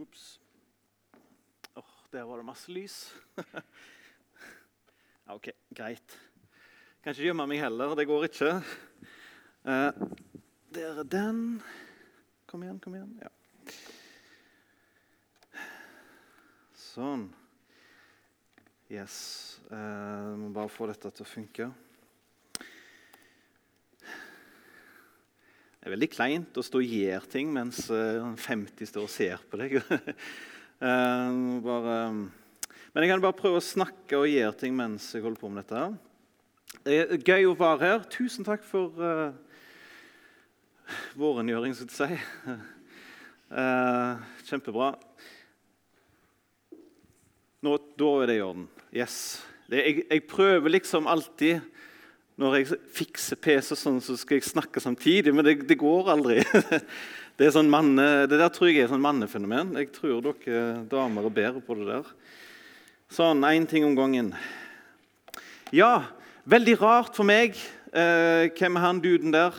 Ops. Oh, der var det masse lys. OK, greit. Kan ikke gjemme meg heller. Det går ikke. Eh, der er den. Kom igjen, kom igjen. Ja. Sånn. Yes. Eh, må bare få dette til å funke. Det er veldig kleint å stå og gjøre ting mens eh, 50 står og ser på deg. Eh, bare, men jeg kan bare prøve å snakke og gjøre ting mens jeg holder på med dette. gøy å være her. Tusen takk for uh, vårengjøring, skal jeg si. Uh, kjempebra. Nå, da er det i orden. Yes. Det, jeg, jeg prøver liksom alltid når jeg fikser PC, sånn, så skal jeg snakke samtidig, men det, det går aldri. Det, sånn manne, det der tror jeg er sånn mannefenomen. Jeg tror dere damer er bedre på det der. Sånn, én ting om gangen. Ja, veldig rart for meg. Eh, hvem er han duden der?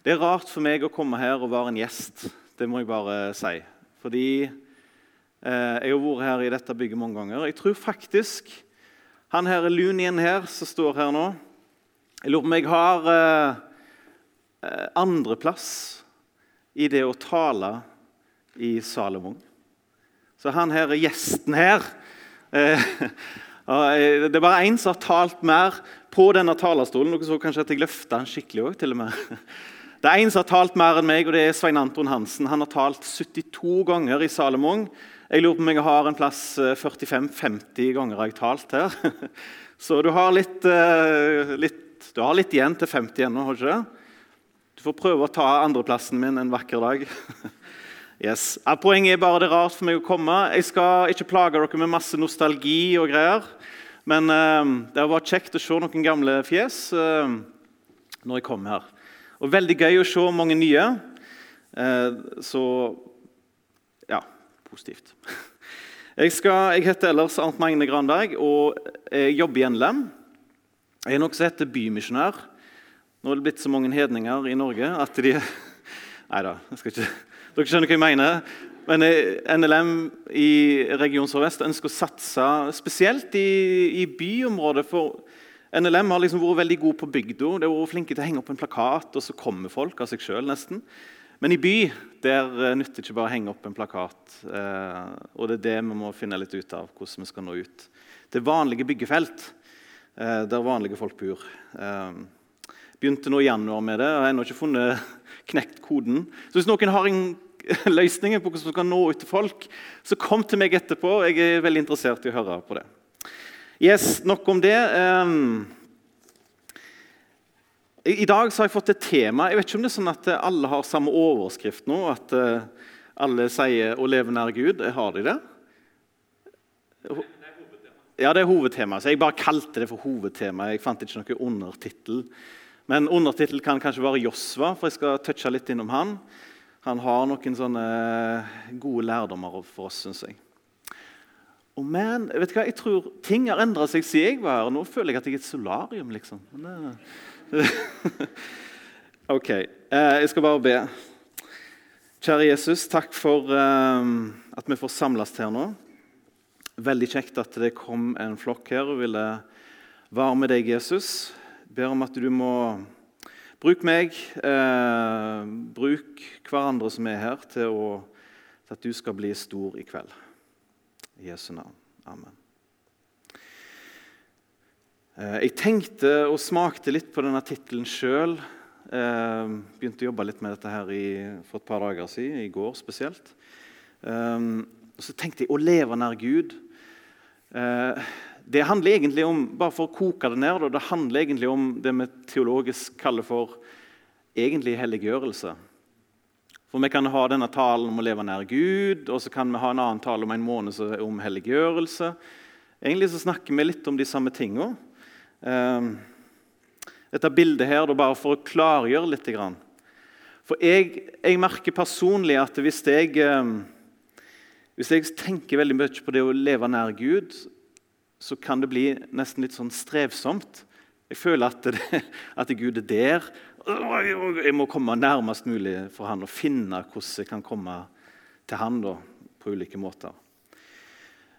Det er rart for meg å komme her og være en gjest. Det må jeg bare si. Fordi eh, jeg har vært her i dette bygget mange ganger. Jeg tror faktisk han her er lunien her som står her nå Jeg lurer på om jeg har eh, eh, andreplass i det å tale i Salomon. Så han her er gjesten her. Eh, det er bare én som har talt mer på denne talerstolen. Dere så kanskje at jeg løfta den skikkelig òg, til og med. Det er én som har talt mer enn meg, og det er Svein Anton Hansen. Han har talt 72 ganger i Salomon. Jeg lurer på om jeg har en plass 45-50 ganger har jeg talt her. Så du har litt, litt, du har litt igjen til 50 ennå, har du ikke det? Du får prøve å ta andreplassen min en vakker dag. Yes. Poenget er bare det er rart for meg å komme. Jeg skal ikke plage dere med masse nostalgi og greier. Men uh, det vært kjekt å se noen gamle fjes uh, når jeg kom her. Og veldig gøy å se mange nye. Uh, så ja positivt. Jeg, skal, jeg heter ellers Arnt Magne Granberg og jeg jobber i NLM. Jeg er nok som heter bymisjonær. Nå er det blitt så mange hedninger i Norge at de Nei da, dere skjønner hva jeg mener. Men eh, NLM i Region Sør-Vest ønsker å satse spesielt i, i, byområdet. For NLM har liksom vært veldig god på bygda. De har vært flinke til å henge opp en plakat, og så kommer folk av seg sjøl nesten. Men i by der eh, nytter ikke bare å henge opp en plakat. Eh, og det er det vi må finne litt ut av, hvordan vi skal nå ut. Det vanlige byggefelt der vanlige folk bor. Begynte nå i januar med det og har ennå ikke funnet knekt koden. Så hvis noen har en løsning på hvordan man kan nå ut til folk, så kom til meg etterpå. Jeg er veldig interessert i å høre på det. Yes, Nok om det. Um, I dag har jeg fått et tema. Jeg vet ikke om det er sånn at alle har samme overskrift nå. At alle sier 'å leve nær Gud'. Har de det? Ja, det er hovedtema. Så jeg bare kalte det for hovedtema. Jeg fant ikke noen undertittel. Men undertittel kan kanskje være Josva, for jeg skal touche litt innom han. Han har noen sånne gode lærdommer for oss, syns jeg. Og men, vet du hva, jeg tror ting har endra seg siden jeg var her. Nå føler jeg at jeg er et solarium, liksom. ok, eh, jeg skal bare be. Kjære Jesus, takk for eh, at vi får samles her nå. Veldig kjekt at det kom en flokk her og ville være med deg, Jesus ber om at du må bruke meg, eh, bruk hverandre som er her, til, å, til, at du skal bli stor i kveld. I Jesu navn. Amen. Eh, jeg tenkte og smakte litt på denne tittelen sjøl. Eh, begynte å jobbe litt med dette her i, for et par dager siden, i går spesielt. Eh, og så tenkte jeg å leve nær Gud. Eh, det handler egentlig om bare for å koke det ned, det handler egentlig om det vi teologisk kaller for egentlig helliggjørelse. For Vi kan ha denne talen om å leve nær Gud, og så kan vi ha en annen tale om en måned om helliggjørelse. Egentlig så snakker vi litt om de samme tingene. Ehm, dette bildet her, bare for å klargjøre litt. For jeg, jeg merker personlig at hvis jeg, ehm, hvis jeg tenker veldig mye på det å leve nær Gud, så kan det bli nesten litt sånn strevsomt. Jeg føler at, det, at Gud er der. Jeg må komme nærmest mulig for han og finne hvordan jeg kan komme til han da, på ulike måter.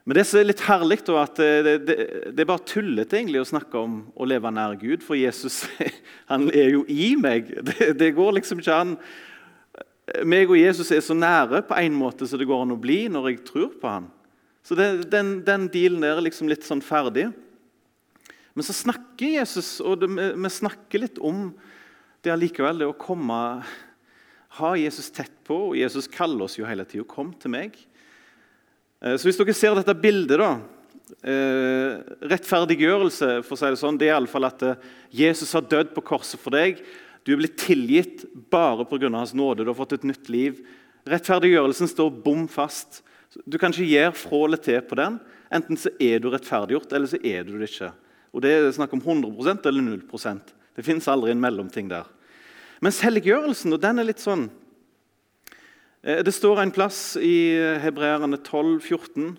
Men det som er litt herlig, da, at det, det, det, er bare tullete egentlig å snakke om å leve nær Gud, for Jesus han er jo i meg. Det, det går liksom ikke an. Meg og Jesus er så nære på en måte som det går an å bli når jeg tror på han. Så den, den dealen der er liksom litt sånn ferdig. Men så snakker Jesus, og det, vi snakker litt om det allikevel, det å komme Ha Jesus tett på, og Jesus kaller oss jo hele tida 'Kom til meg'. Eh, så Hvis dere ser dette bildet, da eh, Rettferdiggjørelse for å si det sånn, det er iallfall at eh, Jesus har dødd på korset for deg. Du er blitt tilgitt bare pga. Hans nåde. Du har fått et nytt liv. Rettferdiggjørelsen står bom fast. Du kan ikke gjøre fra eller til på den. Enten så er du rettferdiggjort, eller så er du det ikke. Og Det er snakk om 100% eller 0% Det fins aldri en mellomting der. Mens helliggjørelsen og den er litt sånn eh, Det står en plass i Hebreerne 12, 14.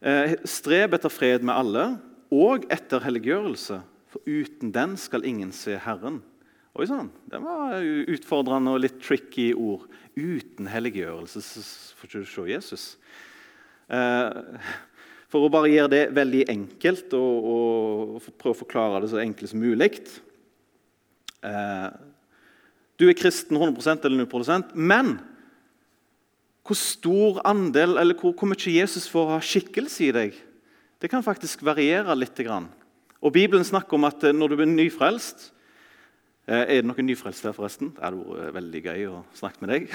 Eh, Streb etter fred med alle og etter helliggjørelse, for uten den skal ingen se Herren. Oi sann, det var utfordrende og litt tricky ord. Uten helliggjørelse får du ikke se Jesus. Eh, for å bare gjøre det veldig enkelt og, og prøve å forklare det så enkelt som mulig eh, Du er kristen 100% eller 0% men hvor stor andel eller hvor, hvor mye Jesus får ha skikkelse i deg, det kan faktisk variere litt. Og Bibelen snakker om at når du blir nyfrelst, Eh, er det noen nyfrelste her, forresten? Det hadde vært veldig gøy å snakke med deg.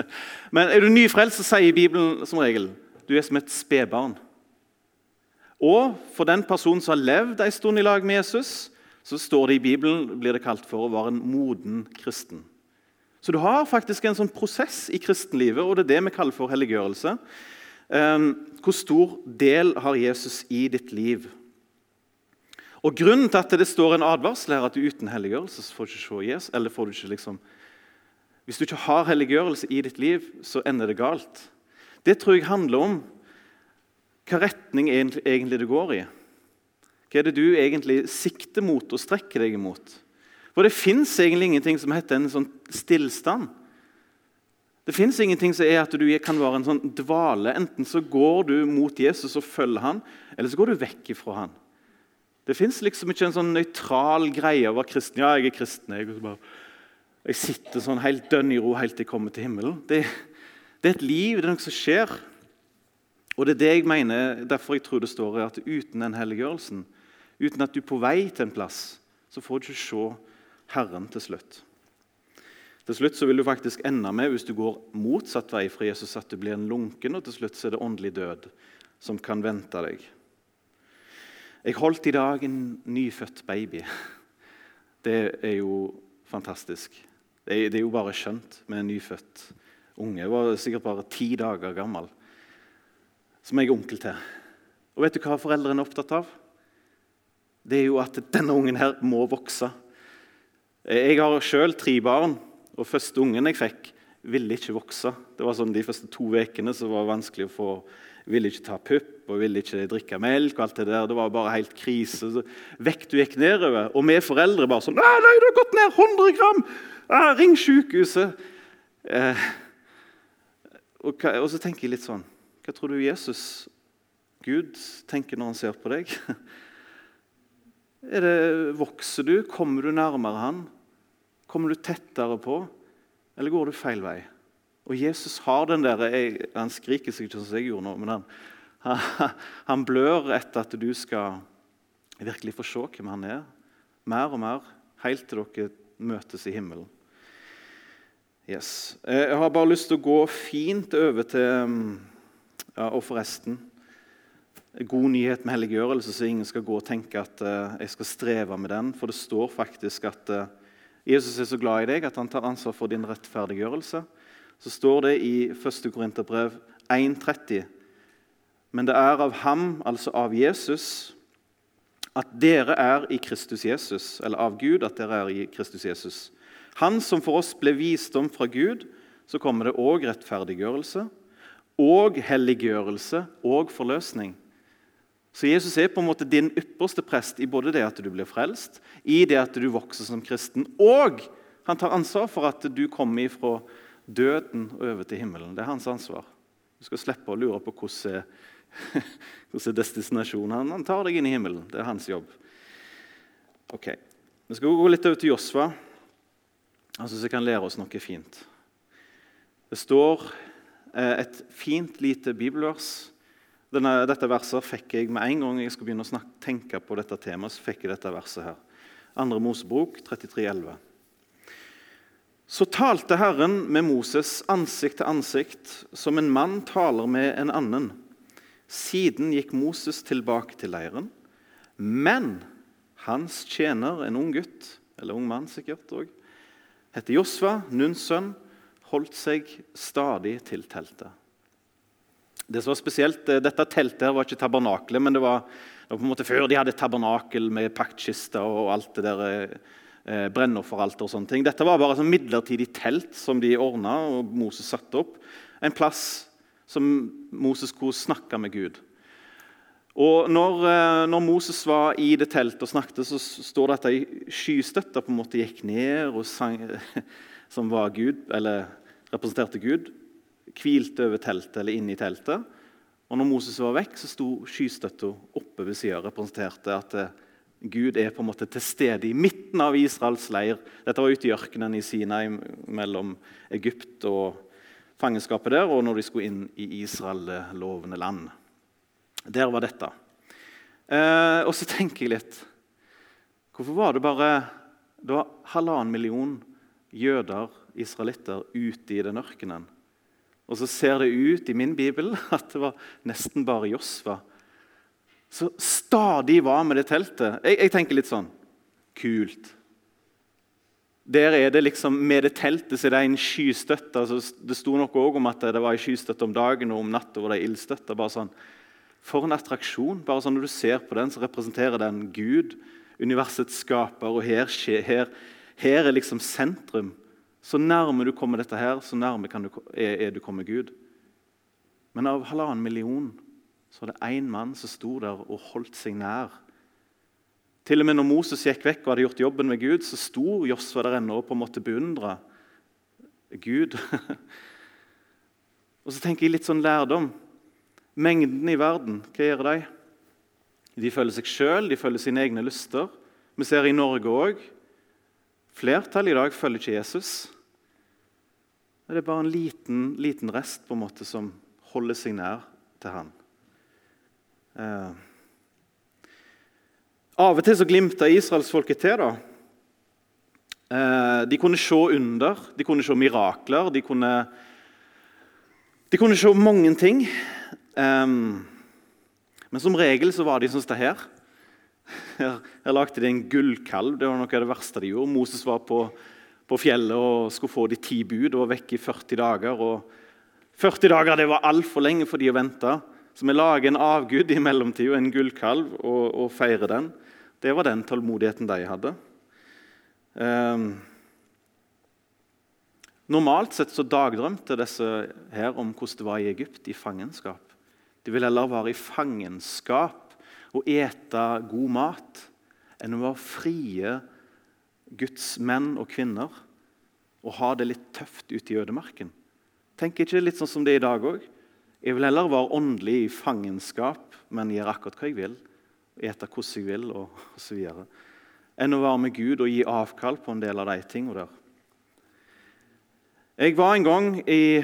Men er du nyfrelst, så sier Bibelen som regel du er som et spedbarn. Og for den personen som har levd en stund i lag med Jesus, så står det i Bibelen blir det kalt for å være en moden kristen. Så du har faktisk en sånn prosess i kristenlivet, og det er det vi kaller for helliggjørelse. Ehm, hvor stor del har Jesus i ditt liv? Og Grunnen til at det står en advarsel her at du uten helliggjørelse så får du ikke se Jesus, eller får du ikke liksom, Hvis du ikke har helliggjørelse i ditt liv, så ender det galt. Det tror jeg handler om hva retning egentlig det går i. Hva er det du egentlig sikter mot og strekker deg imot? For det fins egentlig ingenting som heter en sånn stillstand. Det fins ingenting som er at du kan være en sånn dvale. Enten så går du mot Jesus og følger han, eller så går du vekk ifra han. Det fins liksom ikke en sånn nøytral greie å være kristen. Ja, jeg er kristen. Jeg, bare, jeg sitter sånn helt dønn i ro helt til jeg kommer til himmelen. Det, det, er et liv, det er noe som skjer. Og det er det jeg mener, Derfor jeg tror det står at uten den helliggjørelsen, uten at du er på vei til en plass, så får du ikke se Herren til slutt. Til slutt så vil du faktisk ende med, hvis du går motsatt vei fra Jesus, at du blir en lunken, og til slutt så er det åndelig død som kan vente deg. Jeg holdt i dag en nyfødt baby. Det er jo fantastisk. Det er, jo bare skjønt med en nyfødt unge. Jeg var sikkert bare ti dager gammel, som jeg er onkel til. Og vet du hva foreldrene er opptatt av? Det er jo at denne ungen her må vokse. Jeg har sjøl tre barn, og første ungen jeg fikk, ville ikke vokse. Det var sånn De første to ukene var det vanskelig å få ville ikke ta pupp og ville ikke drikke melk. og alt Det der. Det var bare helt krise. Så vekta gikk nedover. Og vi foreldre bare sånn 'Nei, du har gått ned 100 gram! Ah, ring sykehuset!' Eh, og, og, så tenker jeg litt sånn Hva tror du Jesus, Gud, tenker når han ser på deg? Det, vokser du? Kommer du nærmere han? Kommer du tettere på? Eller går du feil vei? Og Jesus har den der, jeg, Han skriker seg ikke som jeg gjorde nå, men han, han, han, blør etter at du skal virkelig få se hvem han er. Mer og mer, helt til dere møtes i himmelen. Yes. Jeg har bare lyst til å gå fint over til ja, Og forresten God nyhet med helliggjørelse, så ingen skal gå og tenke at uh, jeg skal streve med den. For det står faktisk at uh, Jesus er så glad i deg at han tar ansvar for din rettferdiggjørelse så står det i 1. Korinterbrev 1,30.: Men det er av ham, altså av Jesus, at dere er i Kristus Jesus, eller av Gud at dere er i Kristus Jesus. Han som for oss ble visdom fra Gud, så kommer det òg rettferdiggjørelse og helliggjørelse og forløsning. Så Jesus er på en måte din ypperste prest i både det at du blir frelst, i det at du vokser som kristen, og han tar ansvar for at du kommer ifra døden og over til himmelen. Det er hans ansvar. Du skal slippe å lure på hvordan er, destinasjonen. Han, han tar deg inn i himmelen. Det er hans jobb. Ok, Vi skal gå litt over til Josva, Han syns jeg kan lære oss noe fint. Det står eh, et fint, lite bibelvers. Denne, dette verset fikk jeg med en gang jeg skulle begynne å snakke, tenke på dette temaet. så fikk jeg dette verset her. Andre Mosebok 33,11. Så talte Herren med Moses ansikt til ansikt, som en mann taler med en annen. Siden gikk Moses tilbake til leiren, men hans tjener, en ung gutt, eller ung mann sikkert òg, heter Josva, Nuns sønn, holdt seg stadig til teltet. Det som var spesielt, eh, Dette teltet her var ikke tabernakelet, men det var, det var, på en måte før de hadde tabernakel med paktkister og alt det der eh, brennofferalter og sånne ting. Dette var bare et midlertidig telt som de ordna og Moses satte opp. En plass som Moses skulle snakke med Gud. Og når, eh, når, Moses var i det teltet og snakket, så står det at ei skystøtte på en måte gikk ned, og sang, som var Gud, eller representerte Gud, hvilte over teltet eller inne i teltet. Og når Moses var vekk, så sto skystøtta oppe ved sida og representerte at eh, Gud er på en måte til stede i midten av Israels leir. Dette var ute i ørkenen i Sinai mellom Egypt og fangenskapet der, og når de skulle inn i Israel, det lovende land. Der var dette. Eh, og så tenker jeg litt Hvorfor var det bare det var halvannen million jøder, israelitter, ute i den ørkenen? Og så ser det ut i min bibel at det var nesten bare Josva som stadig var med det teltet. Jeg, jeg, tenker litt sånn Kult. Der er det liksom, Med det teltet så er det en skystøtte. Altså, det sto noe også om at det var en skystøtte om dagen, og om natta var det ildstøtte. bare sånn. For en attraksjon. bare sånn Når du ser på den, så representerer den Gud, universets skaper. og her, her, her er liksom sentrum. Så nærme du kommer dette her, så nærme du, er, er, du kommet Gud. Men av halvannen million så var det én mann som sto der og holdt seg nær. Til og med når Moses gikk vekk og hadde gjort jobben med Gud, så sto Josfa der ennå og på en måte beundra Gud. og så tenker jeg litt sånn lærdom. Mengden i verden, hva gjør de? De følger seg sjøl, de følger sine egne lyster. Vi ser i Norge òg Flertallet i dag følger ikke Jesus. Det er bare en liten, liten rest på en måte som holder seg nær til han. Eh. Av og til så glimta israelsfolket til. da. Eh, de kunne se under, de kunne se mirakler, de kunne, de kunne se mange ting. Eh, men som regel så var de sånn som det her. Her, her lagde de en gullkalv. Det var noe av det verste de gjorde. Moses var på, på fjellet og skulle få de ti bud og var vekk i 40 dager. Og 40 dager det var altfor lenge for de å vente. Så vi lager en avgud i mellomtida, en gullkalv, og, og feirer den. Det var den tålmodigheten de hadde. Um, normalt sett så dagdrømte disse her om hvordan det var i Egypt, i fangenskap. De ville heller være i fangenskap og ete god mat enn å være frie Guds menn og kvinner og ha det litt tøft ute i ødemarken. Tenker ikke litt sånn som det er i dag òg. Jeg vil heller være åndelig i fangenskap, men gjøre akkurat hva jeg vil. Ete hvordan jeg vil, og osv. Enn å være med Gud og gi avkall på en del av de tingene der. Jeg var en gang i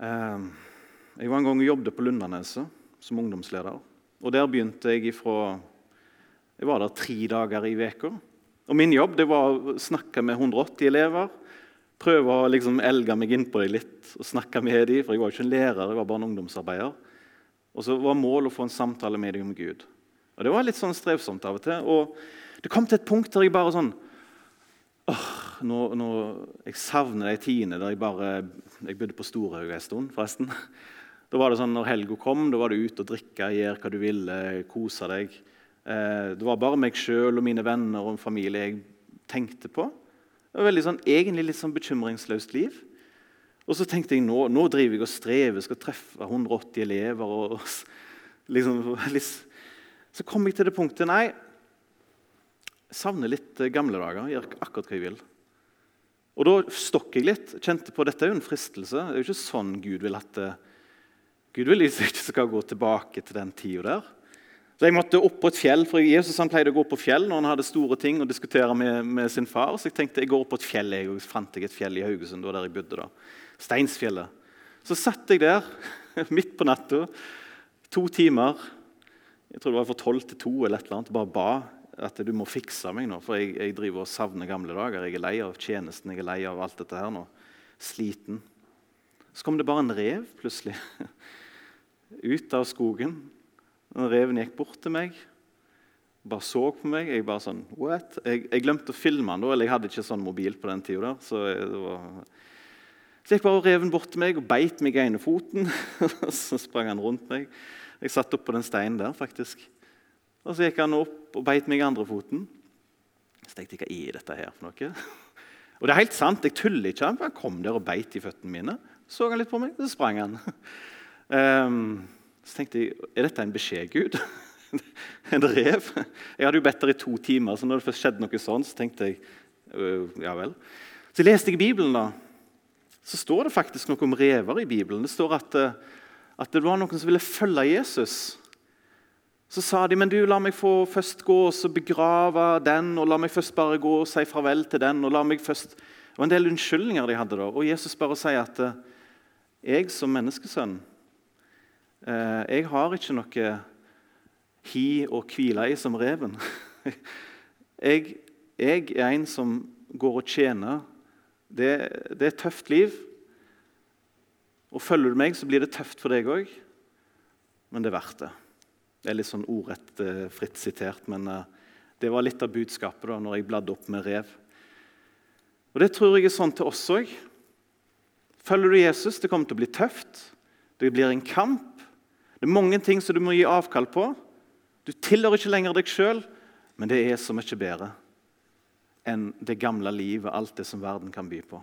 eh, Jeg var en gang og jobbet på Lundaneset som ungdomsleder. Og Der begynte jeg ifra Jeg var der tre dager i uka. Og Min jobb det var å snakke med 180 elever. Prøve å liksom elge meg innpå dem litt og snakke med dem. For jeg var ikke en lærer, jeg var bare en ungdomsarbeider. Og så var målet å få en samtale med dem om Gud. Og Det var litt sånn strevsomt av og til. Og det kom til et punkt der jeg bare sånn åh, nå, nå, Jeg savner de tidene der jeg bare Jeg bodde på Storhaug en stund, forresten. Da var det sånn, når helga kom, da var det ut og drikke, gjøre hva du ville, kose deg. Eh, det var bare meg sjøl og mine venner og en familie jeg tenkte på. Det var veldig sånn, egentlig litt sånn bekymringsløst liv. Og så tenkte jeg nå, nå driver jeg og strever, skal treffe 180 elever. og liksom, Så kom jeg til det punktet nei, jeg savner litt gamle dager. Gjør akkurat hva jeg vil. Og Da stokk jeg litt. kjente på Dette er jo en fristelse. Det er jo ikke sånn Gud vil at det, Gud vil ikke skal gå tilbake til den tida der. Så Jeg måtte opp på et fjell, for Jesus han pleide å gå på fjell når han hadde store ting å diskutere med, med sin far. Så jeg tenkte jeg går opp på et fjell, jeg, og fant jeg et fjell i Haugesund. Det var der jeg bodde da. Steinsfjellet. Så satt jeg der midt på natta, to timer. Jeg tror det var fra tolv til to eller et eller annet. Bare ba at du må fikse meg nå, for jeg, jeg driver og savner gamle dager. Jeg er lei av tjenesten, jeg er lei av alt dette her nå. Sliten. Så kom det bare en rev plutselig ut av skogen. Og reven gikk bort til meg, bare så på meg. Jeg bare sånn, what? Jeg, jeg glemte å filme han da, eller jeg hadde ikke sånn mobil på den tida. Så, var... så gikk bare reven bort til meg og beit meg i ene foten. så sprang han rundt meg. Jeg satt oppå den steinen der, faktisk. Og Så gikk han opp og beit meg i andre foten. Så tenkte jeg hva er dette her for noe? Og det er helt sant, jeg tuller ikke. Han kom der og beit i føttene mine. Så han litt på meg, så sprang han. Um, Så tenkte jeg er dette en beskjed, Gud? en rev? Jeg hadde jo bedt der i to timer, så når det først skjedde noe sånn, så tenkte jeg øh, ja vel. Så jeg leste jeg Bibelen, da. Så står det faktisk noe om rever i Bibelen. Det står at, øh, at det var noen som ville følge Jesus. Så sa de men du, la meg få først gå og så begrave den, og la meg først bare gå og si farvel til den. og la meg først... Det var en del unnskyldninger de hadde da. Og Jesus bare sier at øh, jeg som menneskesønn jeg har ikke noe hi å hvile i som reven. Jeg, jeg, er en som går og tjener. Det, det er et tøft liv. Og Følger du meg, så blir det tøft for deg òg, men det er verdt det. Det er litt sånn ordrett eh, fritt sitert, men eh, det var litt av budskapet da når jeg bladde opp med rev. Og Det tror jeg er sånn til oss òg. Følger du Jesus, det kommer til å bli tøft. Det blir en kamp. Det er mange ting som du må gi avkall på. Du tilhører ikke lenger deg sjøl, men det er så mye bedre enn det gamle livet, alt det som verden kan by på.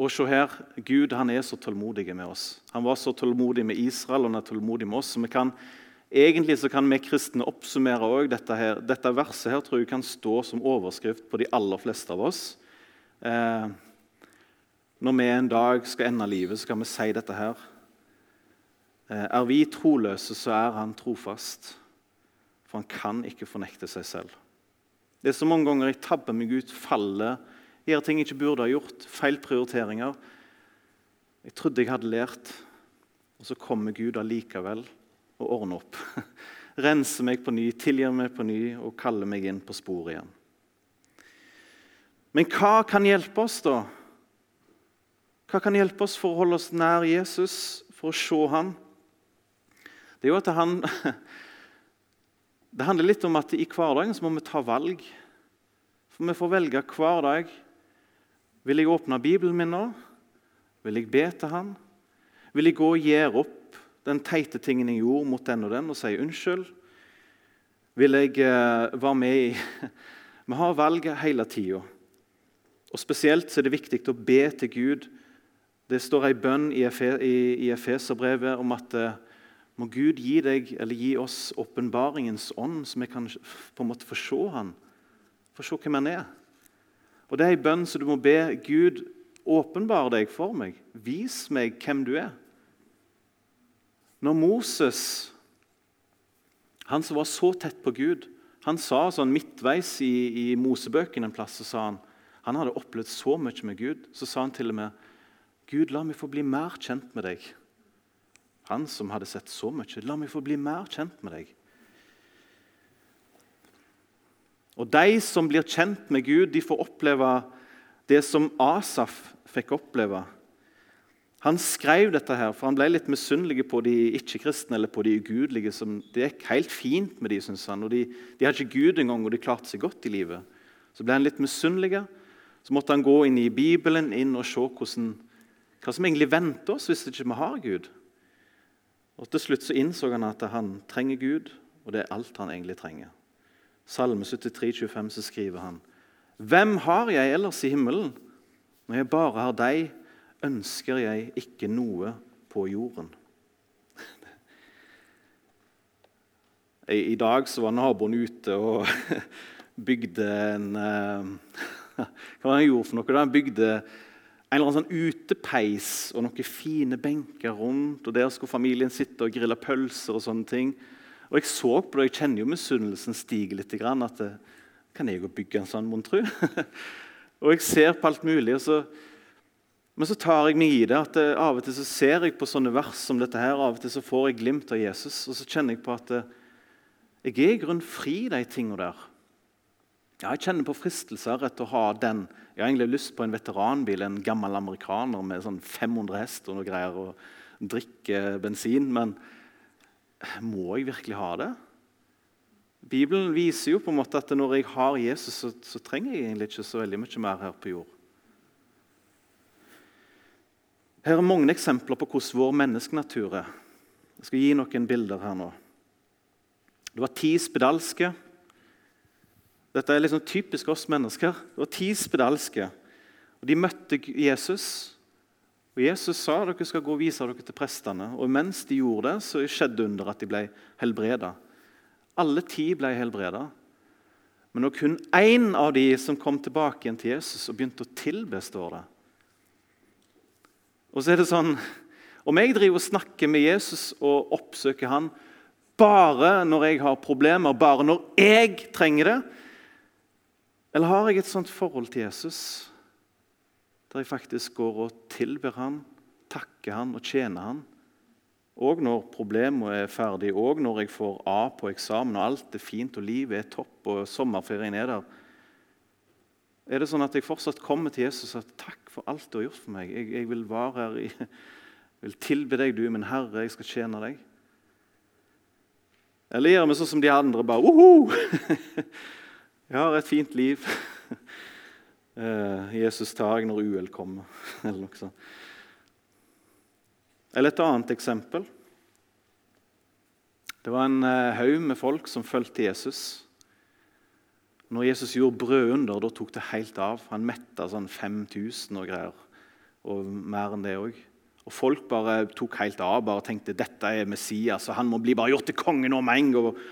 Og se her, Gud han er så tålmodig med oss. Han var så tålmodig med Israel og han er tålmodig med oss. så vi kan, Egentlig så kan vi kristne oppsummere også dette, her. dette verset her tror jeg kan stå som overskrift på de aller fleste av oss. Eh, når vi en dag skal ende livet, så kan vi si dette her. Eh, er vi troløse, så er han trofast, for han kan ikke fornekte seg selv. Det er så mange ganger jeg tabber meg ut, faller, gjør ting jeg ikke burde ha gjort, feil prioriteringer. Jeg trodde jeg hadde lært, og så kommer Gud allikevel og ordner opp. Renser meg på ny, tilgir meg på ny og kaller meg inn på sporet igjen. Men hva kan hjelpe oss, da? Hva kan hjelpe oss for å holde oss nær Jesus, for å se ham? Det er jo at han, det handler litt om at i hverdagen så må vi ta valg. For Vi får velge hver dag. Vil jeg åpne Bibelen min nå? Vil jeg be til Han? Vil jeg gå og gjøre opp den teite tingen jeg gjorde mot den og den, og si unnskyld? Vil jeg uh, være med i Vi har valget hele tida. Og Spesielt er det viktig å be til Gud. Det står ei bønn i, Efeserbrevet om at uh, må Gud gi deg, eller gi oss åpenbaringens ånd, så vi kan på en måte få se Han, få se hvem Han er. Og Det er en bønn som du må be Gud åpenbare deg for meg. Vis meg hvem du er. Når Moses, han som var så tett på Gud, han sa sånn midtveis i, i Mosebøkene en plass, så sa han han hadde opplevd så mye med Gud. Så sa han til og med Gud, la meg få bli mer kjent med deg. Han som hadde sett så mye. La meg få bli mer kjent med deg. Og De som blir kjent med Gud, de får oppleve det som Asaf fikk oppleve. Han skrev dette, her, for han ble litt misunnelig på de ikke-kristne eller på de ugudelige. Det gikk helt fint med de, synes han. og De, de hadde ikke Gud engang, og de klarte seg godt i livet. Så ble han litt misunnelig. Så måtte han gå inn i Bibelen inn og se hvordan, hva som egentlig venter oss hvis ikke vi har Gud. Og Til slutt så innså han at han trenger Gud, og det er alt han egentlig trenger. Salme 73, 25 så skriver han Hvem har jeg ellers i himmelen? Når jeg bare har deg, ønsker jeg ikke noe på jorden. I dag så var naboen ute og bygde en, Hva var det han gjorde for noe? Da han bygde en eller annen sånn utepeis og noen fine benker rundt. og Der skulle familien sitte og grille pølser og sånne ting. Og Jeg så på det, jeg kjenner jo misunnelsen stige litt. At det, kan jeg jo bygge en sånn, mon tru? og jeg ser på alt mulig. og så men så tar jeg meg i det at det, av og til så ser jeg på sånne vers som dette. her, av og til så får jeg glimt av Jesus, og så kjenner jeg på at det, jeg er i grunnen fri de tingene der. Ja, jeg kjenner på fristelser etter å ha den. Jeg har egentlig lyst på en veteranbil, en gammel amerikaner med sånn 500 hest og noe greier, og drikke bensin. Men må jeg virkelig ha det? Bibelen viser jo på en måte at når jeg har Jesus, så, så trenger jeg egentlig ikke så veldig mye mer her på jord. Her er mange eksempler på hvordan vår menneskenatur er. Jeg skal gi noen bilder her nå. Det var ti spedalske. Dette er liksom typisk oss mennesker. Det var ti spedalske. Og De møtte Jesus. Og Jesus sa dere skal gå og vise dere til prestene. Og Mens de gjorde det, så skjedde under at de ble helbreda. Alle ti ble helbreda. Men når kun én av de som kom tilbake igjen til Jesus og begynte å tilbe, står det. Og så er det sånn Om jeg driver og snakker med Jesus og oppsøker han bare når jeg har problemer, bare når jeg trenger det, eller har jeg et sånt forhold til Jesus der jeg faktisk går og tilber han, takker han og tjener han? Og når problemet er ferdig, og når jeg får A på eksamen og alt er fint og livet er topp og sommerferien er der, er det sånn at jeg fortsatt kommer til Jesus og sier takk for alt du har gjort for meg. Jeg, jeg vil være her jeg vil tilbe deg, du min Herre, jeg skal tjene deg. Eller gjør vi sånn som de andre, bare Oho! Jeg har et fint liv. Eh, Jesus tar jeg når uhell kommer, eller noe sånt. Eller et annet eksempel. Det var en eh, haug med folk som fulgte Jesus. Når Jesus gjorde brødunder, da tok det helt av. Han metta sånn 5000 og greier. Og mer enn det òg. Og folk bare tok helt av bare tenkte dette er Messias, og han må bli bare gjort til konge nå med en gang.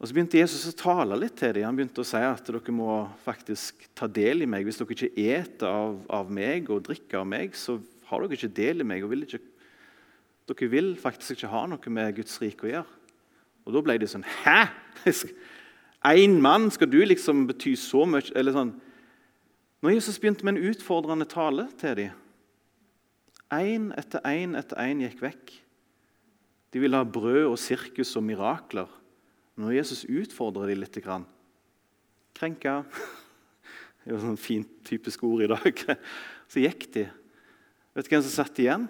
Og Så begynte Jesus å tale litt til dem. Han begynte å si at dere må faktisk ta del i meg. Hvis dere ikke eter av, av meg og drikker av meg, så har dere ikke del i meg. og vil ikke, Dere vil faktisk ikke ha noe med Guds rike å gjøre. Og Da ble de sånn Hæ? Én mann, skal du liksom bety så mye? Eller sånn. Når Jesus begynte med en utfordrende tale til dem Én etter én etter én gikk vekk. De ville ha brød og sirkus og mirakler. Når Jesus utfordrer dem litt Krenka Det er jo sånn fint typisk ord i dag. Så gikk de. Vet du hvem som satt igjen?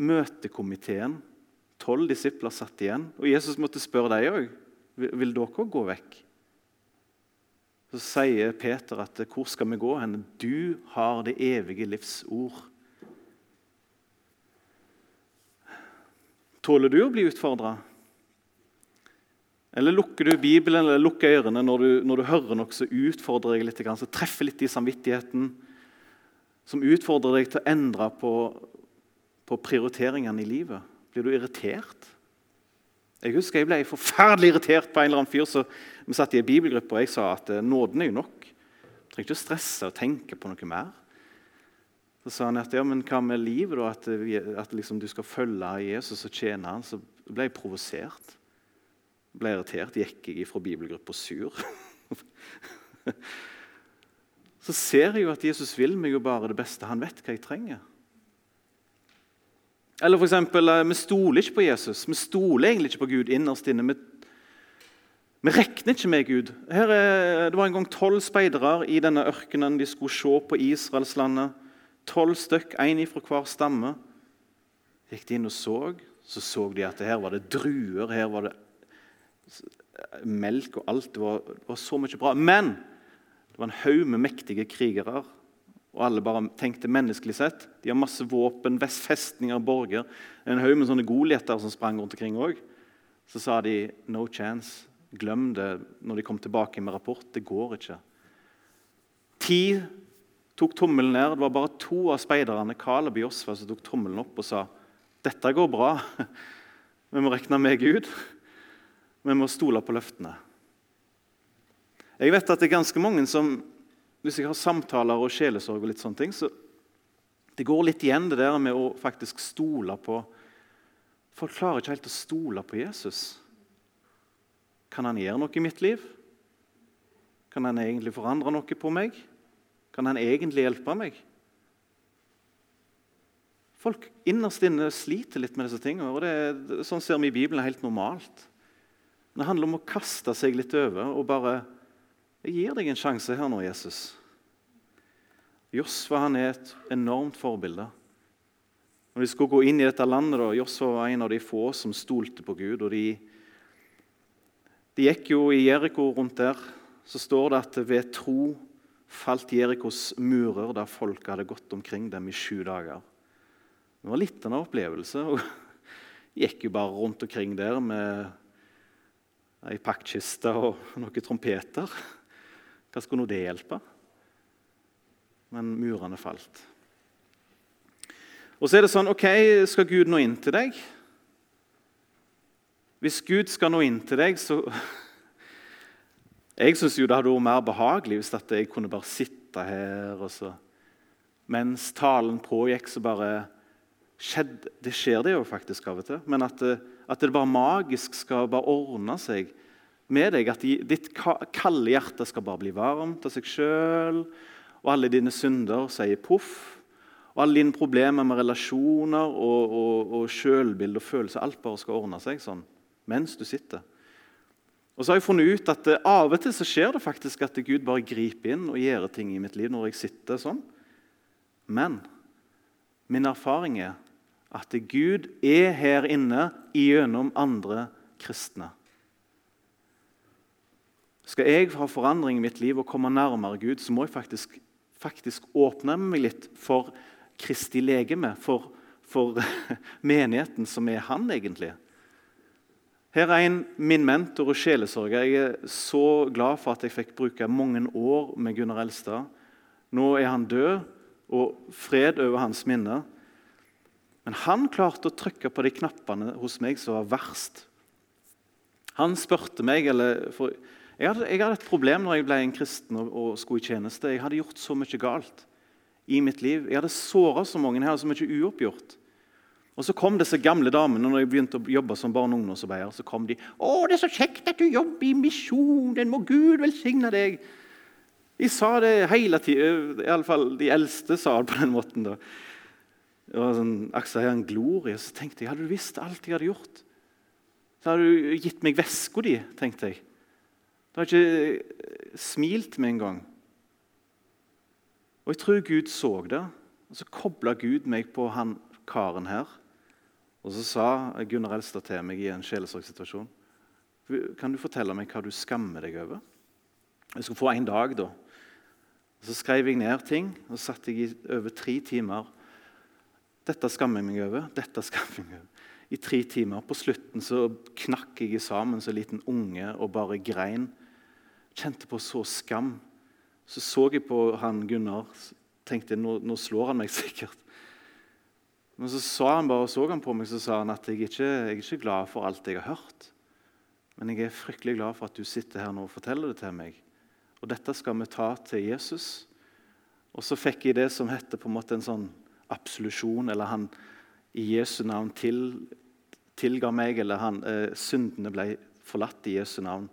Møtekomiteen. Tolv disipler satt igjen. Og Jesus måtte spørre dem òg. Vil dere gå vekk? Så sier Peter at 'hvor skal vi gå hen?' Du har det evige livs ord. Tåler du å bli utfordra? Eller lukker du Bibelen eller lukker ørene når du, når du hører noe som utfordrer deg litt, som treffer litt i samvittigheten, som utfordrer deg til å endre på, på prioriteringene i livet? Blir du irritert? Jeg husker jeg ble forferdelig irritert på en eller annen fyr. så Vi satt i en bibelgruppe, og jeg sa at eh, nåden er jo nok. Du trenger ikke å stresse og tenke på noe mer. Så sa han at ja, men hva med livet, da? At, at liksom du skal følge Jesus og tjene han, Så ble jeg provosert. Ble irritert. Gikk jeg fra bibelgruppa sur. så ser jeg jo at Jesus vil meg jo bare det beste. Han vet hva jeg trenger. Eller eksempel, eh, Vi stoler ikke på Jesus. Vi stoler egentlig ikke på Gud innerst inne. Vi, vi regner ikke med Gud. Her er, det var en gang tolv speidere i denne ørkenen. De skulle se på Israelslandet. Tolv stykk, én fra hver stamme. Gikk de inn og så, så så de at her var det druer, her var det melk og alt. Det var, det var så mye bra. Men det var en haug med mektige krigere og alle bare tenkte menneskelig sett. De har masse våpen, festninger, borger. En haug med sånne godligheter som sprang rundt omkring òg. Så sa de 'no chance'. Glem det når de kom tilbake med rapport. Det går ikke. Ti tok tommelen ned. Det var bare to av speiderne Kaleb og Josfa, som tok tommelen opp og sa 'Dette går bra. Vi må regne med Gud. Vi må stole på løftene'. Jeg vet at det er ganske mange som hvis jeg har samtaler og sjelesorg, og litt sånne ting, så det går litt igjen det der med å faktisk stole på Folk klarer ikke helt å stole på Jesus. Kan han gjøre noe i mitt liv? Kan han egentlig forandre noe på meg? Kan han egentlig hjelpe meg? Folk innerst inne sliter litt med disse tingene. og det, Sånn ser vi i Bibelen er helt normalt. Det handler om å kaste seg litt over og bare Jeg gir deg en sjanse her nå, Jesus. Josfa han er et enormt forbilde. Når de skulle gå inn i dette landet, da, Josfa var en av de få som stolte på Gud. og De, de gikk jo i Jeriko rundt der. Så står det at ved tro falt Jerikos murer der folket hadde gått omkring dem i sju dager. Det var litt av en opplevelse. og Gikk jo bare rundt omkring der med ei paktkiste og noen trompeter. Hva skulle nå det hjelpe? Men murene falt. Og så er det sånn OK, skal Gud nå inn til deg? Hvis Gud skal nå inn til deg, så Jeg syns det hadde vært mer behagelig hvis jeg kunne bare sitte her og så Mens talen pågikk, så bare skjedde Det skjer det jo faktisk av og til. Men at, at det bare magisk skal bare ordne seg med deg. At ditt kalde hjerte skal bare bli varmt av seg sjøl. Og alle dine synder sier poff. Og alle dine problemer med relasjoner og, og, og sjølbilde og følelser alt bare skal ordne seg sånn mens du sitter. Og så har jeg funnet ut at Av og til så skjer det faktisk at Gud bare griper inn og gjør ting i mitt liv når jeg sitter sånn. Men min erfaring er at Gud er her inne gjennom andre kristne. Skal jeg ha forandring i mitt liv og komme nærmere Gud, så må jeg faktisk, faktisk åpne meg litt for Kristi legeme, for, for menigheten som er han egentlig. Her er en min mentor og sjelesorger. Jeg er så glad for at jeg fikk bruke mange år med Gunnar Elstad. Nå er han død, og fred over hans minne. Men han klarte å trykke på de knappene hos meg som var verst. Han spurte meg eller jeg hadde, jeg hadde, et problem når jeg ble en kristen og, og skulle i tjeneste. Jeg hadde gjort så mye galt i mitt liv. Jeg hadde såra så mange. her, så mye uoppgjort. Og Så kom disse gamle damene når jeg begynte å jobbe som barne- og ungdomsarbeider. så kom de, 'Å, det er så kjekt at du jobber i misjonen. Må Gud velsigne deg.' De sa det hele tida. Iallfall de eldste sa det på den måten. da. Det var sånn, Akkurat en glorie. Så tenkte jeg, hadde du visst alt jeg hadde gjort, så hadde du gitt meg veska di, tenkte jeg. Du har ikke smilt med en gang. Og Jeg tror Gud så det, og så kobla Gud meg på han karen her. Og Så sa Gunnar Elstad til meg i en sjelesorgsituasjon Kan du fortelle meg hva du skammer deg over? Jeg skulle få en dag, da. Og Så skrev jeg ned ting, og så satt jeg i over tre timer. Dette skammer jeg meg over. dette skammer jeg meg over. I tre timer. På slutten så knakk jeg sammen som en liten unge og bare grein kjente på så skam. Så så jeg på han Gunnar tenkte nå, nå slår han meg sikkert. Men så sa han bare, så han på meg så sa han at jeg ikke, jeg er ikke glad for alt jeg har hørt. Men jeg er fryktelig glad for at du sitter her nå og forteller det til meg. Og dette skal vi ta til Jesus. Og så fikk jeg det som heter på en måte en sånn absolusjon, eller han i Jesu navn til, tilga meg, eller han, eh, syndene ble forlatt i Jesu navn.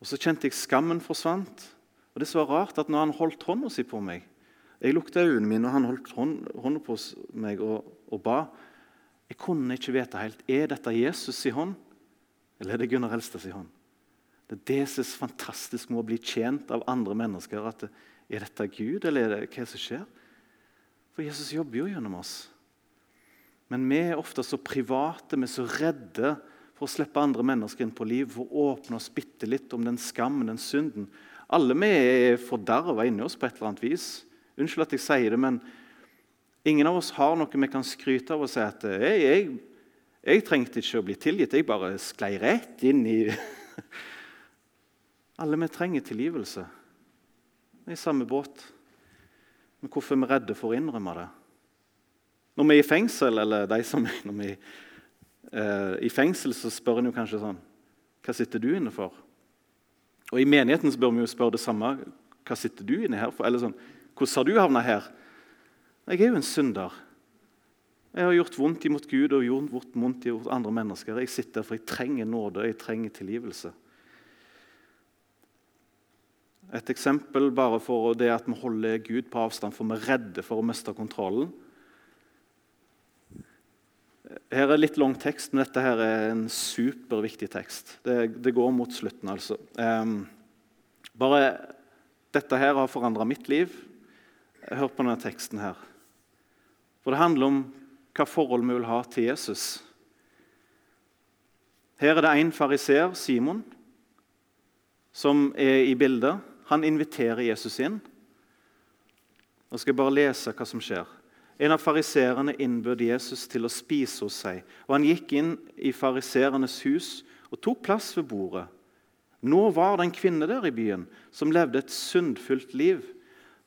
Og Så kjente jeg skammen forsvant. Og Det som var rart, at når han holdt hånda si på meg Jeg lukta øynene mine, og han holdt hånda på meg og, og, ba. Jeg kunne ikke vite helt er dette Jesus i hånd, eller er det Gunnar Elstad i hånd. Det er det som er fantastisk med å bli tjent av andre mennesker. at Er dette Gud, eller er det hva som skjer? For Jesus jobber jo gjennom oss. Men vi er ofte så private, vi er så redde for å slippe andre mennesker inn på liv, for å åpne oss bitte litt om den skammen, den synden. Alle vi er forderva inni oss på et eller annet vis. Unnskyld at jeg sier det, men ingen av oss har noe vi kan skryte av og si at jeg, jeg, jeg trengte ikke å bli tilgitt, jeg bare sklei rett inn i Alle vi trenger tilgivelse. Vi er i samme båt. Men hvorfor er vi redde for å innrømme det? Når vi er i fengsel, eller de som når vi Eh, I fengsel så spør en jo kanskje sånn Hva sitter du inne for? Og I menigheten så bør vi jo spørre det samme. hva sitter du inne her for? Eller sånn, hvordan har du havna her? Jeg er jo en synder. Jeg har gjort vondt imot Gud og gjort vondt imot andre mennesker. Jeg sitter der for jeg trenger nåde, jeg trenger tilgivelse. Et eksempel bare for det at vi holder Gud på avstand, for vi er redde for å miste kontrollen. Her er litt lang tekst, men dette her er en superviktig tekst. Det, det går mot slutten, altså. Um, bare dette her har forandra mitt liv. Hør på denne teksten her. For det handler om hva forhold vi vil ha til Jesus. Her er det en fariseer, Simon, som er i bildet. Han inviterer Jesus inn. Nå skal jeg bare lese hva som skjer. En av fariserene innbød Jesus til å spise hos seg. og Han gikk inn i fariserenes hus og tok plass ved bordet. Nå var det en kvinne der i byen som levde et syndfullt liv.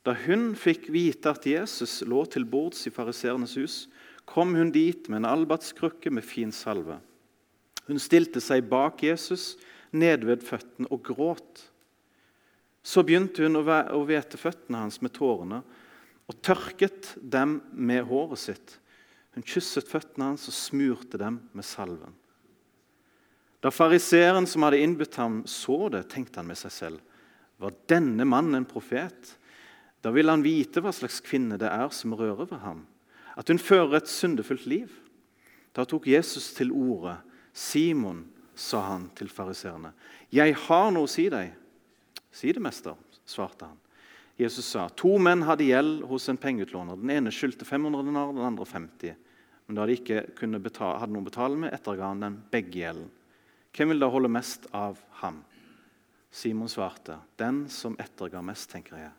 Da hun fikk vite at Jesus lå til bords i fariserenes hus, kom hun dit med en albatskrukke med fin salve. Hun stilte seg bak Jesus, ned ved føttene, og gråt. Så begynte hun å hvete føttene hans med tårene og tørket dem med håret sitt. Hun kysset føttene hans og smurte dem med salven. Da fariseeren som hadde innbudt ham, så det, tenkte han med seg selv. Var denne mannen en profet? Da ville han vite hva slags kvinne det er som rører ved ham. At hun fører et syndefullt liv. Da tok Jesus til orde. Simon, sa han til fariseerne, 'Jeg har noe å si deg.' 'Si det, mester', svarte han. Jesus sa to menn hadde gjeld hos en pengeutlåner. Den ene skyldte 500 denar, den andre 50. Men da de ikke betale, hadde noe å betale med, etterga han den begge gjelden. Hvem vil da holde mest av ham? Simon svarte, 'Den som etterga mest', tenker jeg.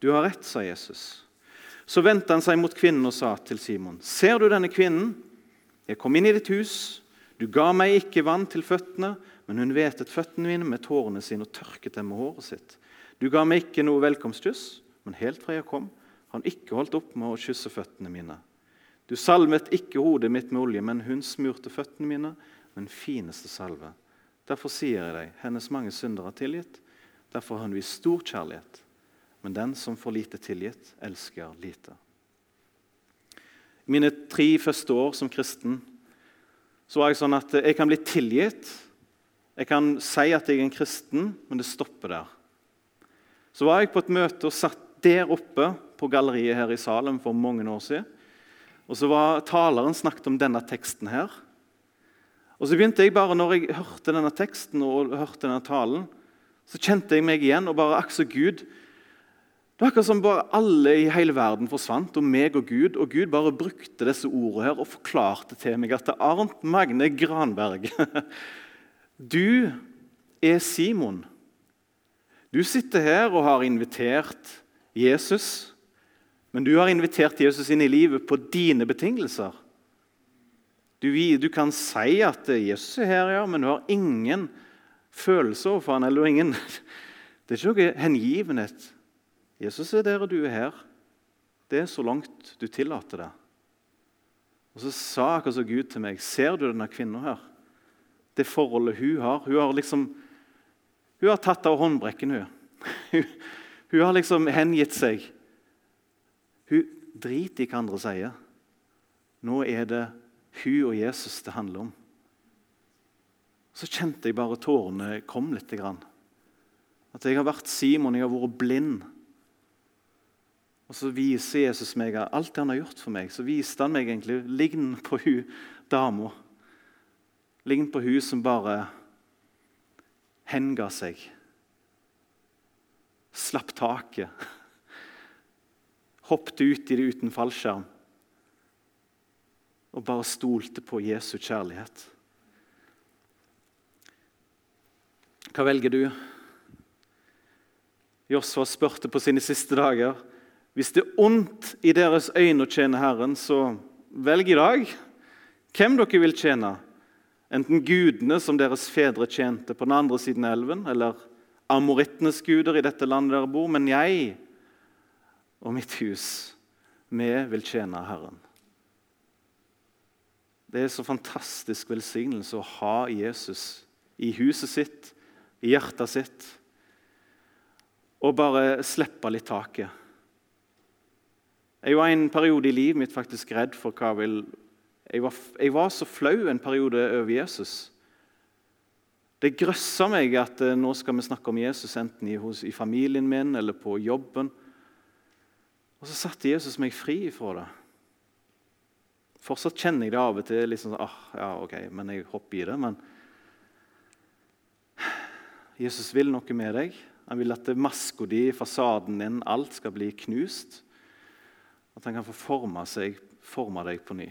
Du har rett, sa Jesus. Så vendte han seg mot kvinnen og sa til Simon.: Ser du denne kvinnen? Jeg kom inn i ditt hus. Du ga meg ikke vann til føttene, men hun hvetet føttene mine med tårene sine og tørket dem med håret sitt. Du ga meg ikke noe velkomstkyss, men helt fra jeg kom, har han ikke holdt opp med å kysse føttene mine. Du salvet ikke hodet mitt med olje, men hun smurte føttene mine med den fineste salve. Derfor sier jeg deg, hennes mange syndere er tilgitt. Derfor har hun vist stor kjærlighet. Men den som får lite tilgitt, elsker lite. I mine tre første år som kristen så var jeg sånn at jeg kan bli tilgitt. Jeg kan si at jeg er en kristen, men det stopper der. Så var jeg på et møte og satt der oppe på galleriet her i Salem for mange år siden. Og så var Taleren snakket om denne teksten her. Og så begynte jeg bare, når jeg hørte denne teksten og hørte denne talen, så kjente jeg meg igjen. og bare akse Gud, Det var akkurat som bare alle i hele verden forsvant, og meg og Gud. Og Gud bare brukte disse ordene her og forklarte til meg at det er Arnt Magne Granberg Du er Simon. Du sitter her og har invitert Jesus, men du har invitert Jesus inn i livet på dine betingelser. Du, du kan si at Jesus er her, ja, men du har ingen følelse overfor han, eller ingen, Det er ikke noe hengivenhet. Jesus er der, og du er her. Det er så langt du tillater det. Og Så sa akkurat så Gud til meg Ser du denne kvinna her? Det forholdet hun har. Hun har liksom hun har tatt av håndbrekken. Hun. hun har liksom hengitt seg. Hun driter i hva andre sier. Nå er det hun og Jesus det handler om. Så kjente jeg bare tårene kom litt. At jeg har vært Simon, jeg har vært blind. Og Så viser Jesus meg alt det han har gjort for meg. Så viste han meg egentlig lign på hun dama. Lign på hun som bare henga seg, slapp taket, hoppet ut i det uten fallskjerm og bare stolte på Jesu kjærlighet. Hva velger du? Josfa spurte på sine siste dager. Hvis det er ondt i deres øyne å tjene Herren, så velg i dag hvem dere vil tjene. Enten gudene som deres fedre tjente på den andre siden av elven, eller amorittenes guder i dette landet dere bor. Men jeg og mitt hus, vi vil tjene Herren. Det er så fantastisk velsignelse å ha Jesus i huset sitt, i hjertet sitt. og bare slippe litt taket. Jeg var en periode i livet mitt faktisk redd for hva vil jeg var, jeg var så flau en periode over Jesus. Det grøssa meg at eh, nå skal vi snakke om Jesus enten i, hos, i familien min eller på jobben. Og så satte Jesus meg fri fra det. Fortsatt kjenner jeg det av og til. liksom sånn, ah, ja, ok, men Jeg hopper i det. Men Jesus vil noe med deg. Han vil at maska di, fasaden din, alt skal bli knust. At han kan få forme, seg, forme deg på ny.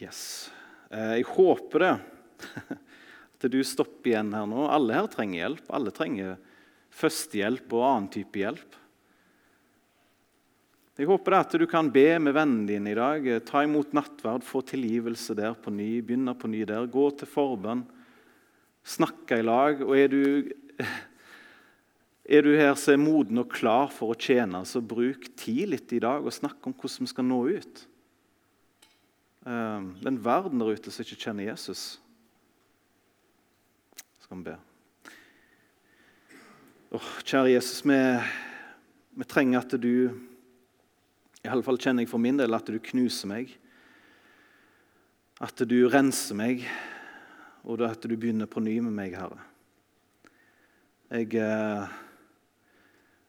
Yes. Eh, jeg håper det. At du stopper igjen her nå. Alle her trenger hjelp. Alle trenger førstehjelp og annen type hjelp. Jeg håper at du kan be med vennen din i dag. Ta imot nattverd, få tilgivelse der på ny. Begynne på ny der. Gå til forbønn. Snakke i lag. Og er du, er du her som er moden og klar for å tjene, så bruk tid litt i dag og snakk om hvordan vi skal nå ut. Ehm, den verden der ute som ikke kjenner Jesus. Skal vi be. Oh, kjære Jesus, vi, vi, trenger at du i alle fall kjenner jeg for min del at du knuser meg. At du renser meg, og at du begynner på ny med meg, Herre. Jeg, eh,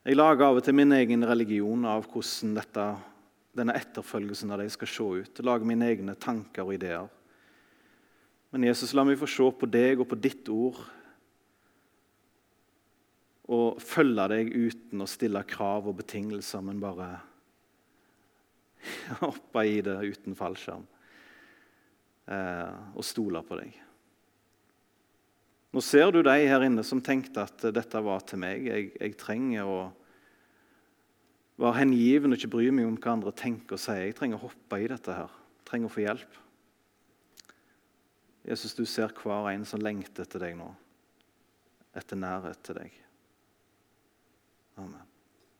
jeg lager av og til min egen religion av hvordan dette denne etterfølgelsen av deg skal se ut. Lage mine egne tanker og ideer. Men Jesus, la meg få se på deg og på ditt ord og følge deg uten å stille krav og betingelser, men bare hoppe i det uten fallskjerm eh, og stole på deg. Nå ser du de her inne som tenkte at dette var til meg. Jeg, jeg trenger å være hengiven og ikke bry meg om hva andre tenker og sier. Jeg trenger å hoppe i dette her. Jeg trenger å få hjelp. Jesus, du ser hver en som lengter etter deg nå, etter nærhet til deg. Amen.